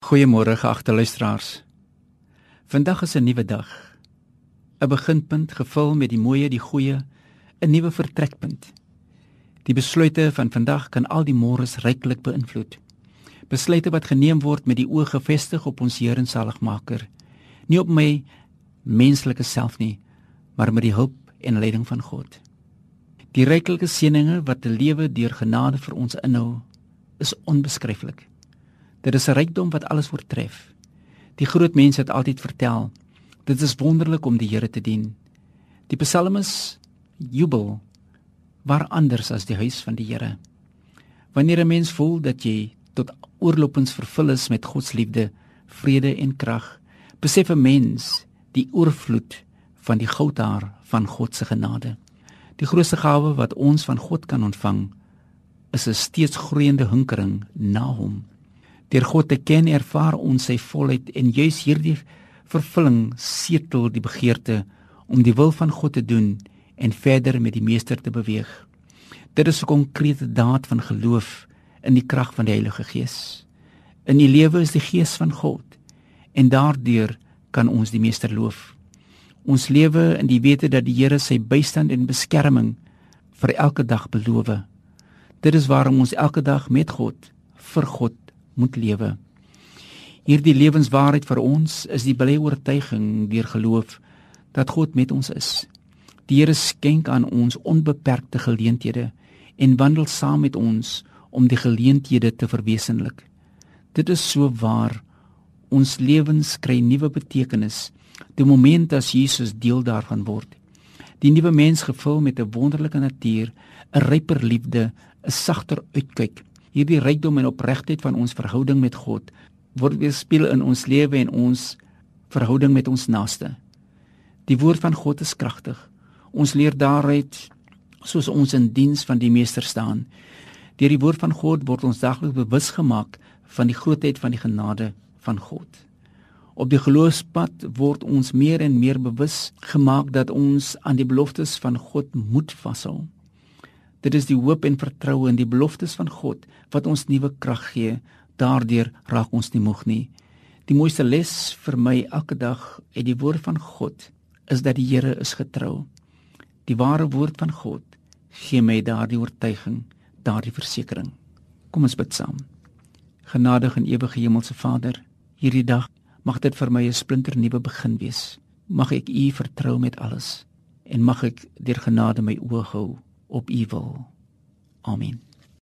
Goeiemôre geagte luisteraars. Vandag is 'n nuwe dag. 'n Beginpunt gevul met die mooie, die goeie, 'n nuwe vertrekpunt. Die besluite van vandag kan al die môres ryklik beïnvloed. Besluite wat geneem word met die oë gefestig op ons Here en Saligmaker, nie op my menslike self nie, maar met die hulp en leiding van God. Die ryklike seënings wat 'n lewe deur genade vir ons inhou, is onbeskryflik. Dit is 'n rykdom wat alles oortref. Die groot mense het altyd vertel, dit is wonderlik om die Here te dien. Die psalmis jubel waar anders as die huis van die Here. Wanneer 'n mens voel dat jy tot oorlopends vervul is met God se liefde, vrede en krag, besef 'n mens die oorvloed van die goudhaar van God se genade. Die grootste gawe wat ons van God kan ontvang, is 'n steeds groeiende hinkering na hom. Deur God te ken, ervaar ons sy volheid en juis hierdie vervulling setel die begeerte om die wil van God te doen en verder met die Meester te beweeg. Dit is 'n konkrete daad van geloof in die krag van die Heilige Gees. In die lewe is die Gees van God en daardeur kan ons die Meester loof. Ons lewe in die wete dat die Here sy bystand en beskerming vir elke dag beloof. Dit is waarom ons elke dag met God vir God moet lewe. Hierdie lewenswaarheid vir ons is die blye oortuiging deur geloof dat God met ons is. Die Here skenk aan ons onbeperkte geleenthede en wandel saam met ons om die geleenthede te verwesenlik. Dit is so waar ons lewens kry nuwe betekenis die oomblik as Jesus deel daarvan word. Die nuwe mens gevul met 'n wonderlike natuur, 'n ryper liefde, 'n sagter uitkyk hierdie rykdom en opregtheid van ons verhouding met God word weerspieël in ons lewe en ons verhouding met ons naaste. Die woord van God is kragtig. Ons leer daaruit soos ons in diens van die Meester staan. Deur die woord van God word ons dagliks bewus gemaak van die grootheid van die genade van God. Op die geloofspad word ons meer en meer bewus gemaak dat ons aan die beloftes van God moet vashou. Dit is die hoop en vertroue in die beloftes van God wat ons nuwe krag gee. Daardeur raak ons nie moeg nie. Die mooiste les vir my elke dag uit die woord van God is dat die Here is getrou. Die ware woord van God gee my daardie oortuiging, daardie versekering. Kom ons bid saam. Genadige en ewige Hemelse Vader, hierdie dag mag dit vir my 'n splinter nuwe begin wees. Mag ek U vertrou met alles en mag ek deur genade my oë hou op u wil. Amen.